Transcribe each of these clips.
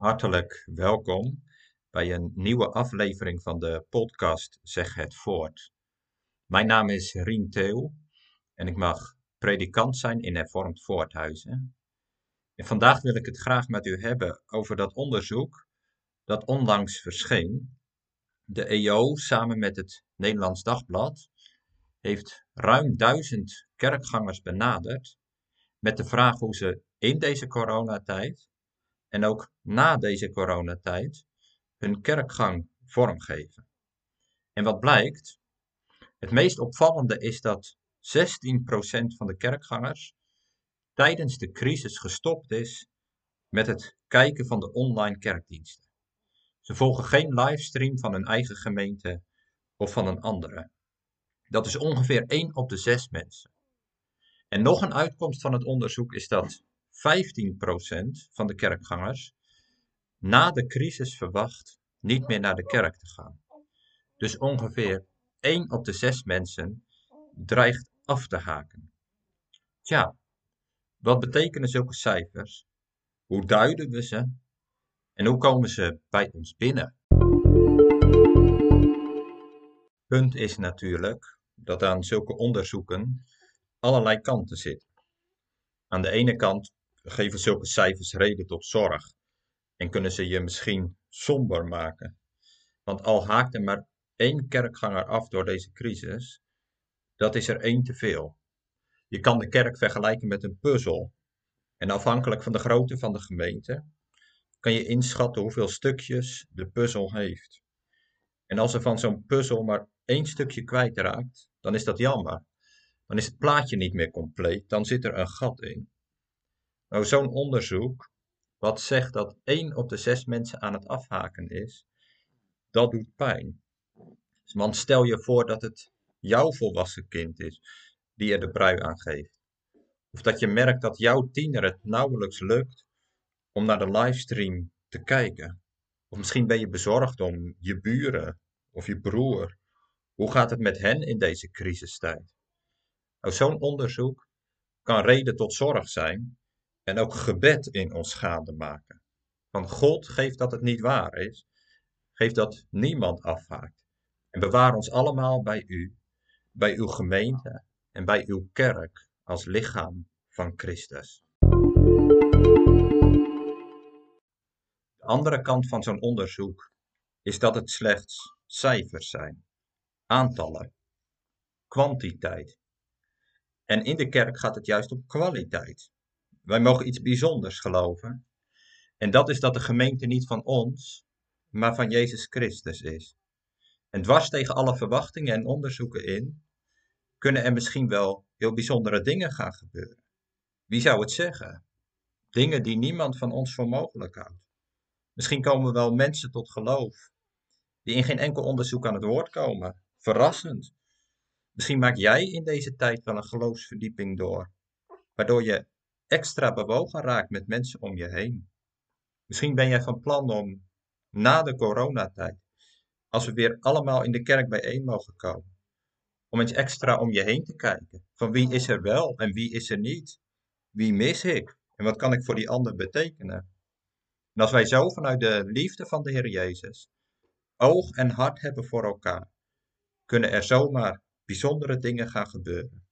Hartelijk welkom bij een nieuwe aflevering van de podcast Zeg het voort. Mijn naam is Rien Theo en ik mag predikant zijn in Hervormd Voorthuizen. En vandaag wil ik het graag met u hebben over dat onderzoek dat onlangs verscheen. De EO samen met het Nederlands Dagblad heeft ruim duizend kerkgangers benaderd met de vraag hoe ze in deze coronatijd en ook na deze coronatijd hun kerkgang vormgeven. En wat blijkt? Het meest opvallende is dat 16% van de kerkgangers tijdens de crisis gestopt is met het kijken van de online kerkdiensten. Ze volgen geen livestream van hun eigen gemeente of van een andere. Dat is ongeveer 1 op de 6 mensen. En nog een uitkomst van het onderzoek is dat 15% van de kerkgangers na de crisis verwacht niet meer naar de kerk te gaan. Dus ongeveer 1 op de 6 mensen dreigt af te haken. Tja, wat betekenen zulke cijfers? Hoe duiden we ze? En hoe komen ze bij ons binnen? Punt is natuurlijk dat aan zulke onderzoeken allerlei kanten zitten. Aan de ene kant geven zulke cijfers reden tot zorg en kunnen ze je misschien somber maken. Want al haakt er maar één kerkganger af door deze crisis, dat is er één te veel. Je kan de kerk vergelijken met een puzzel. En afhankelijk van de grootte van de gemeente kan je inschatten hoeveel stukjes de puzzel heeft. En als er van zo'n puzzel maar één stukje kwijtraakt, dan is dat jammer. Dan is het plaatje niet meer compleet, dan zit er een gat in. Nou, zo'n onderzoek, wat zegt dat 1 op de 6 mensen aan het afhaken is, dat doet pijn. Want stel je voor dat het jouw volwassen kind is die er de brui aan geeft. Of dat je merkt dat jouw tiener het nauwelijks lukt om naar de livestream te kijken. Of misschien ben je bezorgd om je buren of je broer. Hoe gaat het met hen in deze crisistijd? Nou, zo'n onderzoek kan reden tot zorg zijn en ook gebed in ons schade maken. Want God geeft dat het niet waar is, geeft dat niemand afhaakt. En bewaar ons allemaal bij u, bij uw gemeente en bij uw kerk als lichaam van Christus. De andere kant van zo'n onderzoek is dat het slechts cijfers zijn, aantallen, kwantiteit. En in de kerk gaat het juist om kwaliteit. Wij mogen iets bijzonders geloven. En dat is dat de gemeente niet van ons, maar van Jezus Christus is. En dwars tegen alle verwachtingen en onderzoeken in, kunnen er misschien wel heel bijzondere dingen gaan gebeuren. Wie zou het zeggen? Dingen die niemand van ons voor mogelijk houdt. Misschien komen wel mensen tot geloof, die in geen enkel onderzoek aan het woord komen. Verrassend. Misschien maak jij in deze tijd wel een geloofsverdieping door, waardoor je extra bewogen raakt met mensen om je heen. Misschien ben jij van plan om na de coronatijd, als we weer allemaal in de kerk bijeen mogen komen, om eens extra om je heen te kijken. Van wie is er wel en wie is er niet? Wie mis ik? En wat kan ik voor die ander betekenen? En als wij zo vanuit de liefde van de Heer Jezus oog en hart hebben voor elkaar, kunnen er zomaar bijzondere dingen gaan gebeuren.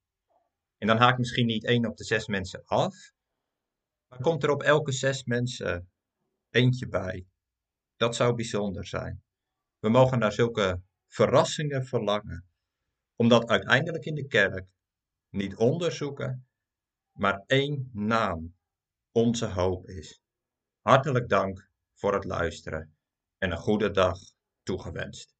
En dan haakt misschien niet één op de zes mensen af, maar komt er op elke zes mensen eentje bij. Dat zou bijzonder zijn. We mogen naar zulke verrassingen verlangen, omdat uiteindelijk in de kerk niet onderzoeken, maar één naam onze hoop is. Hartelijk dank voor het luisteren en een goede dag toegewenst.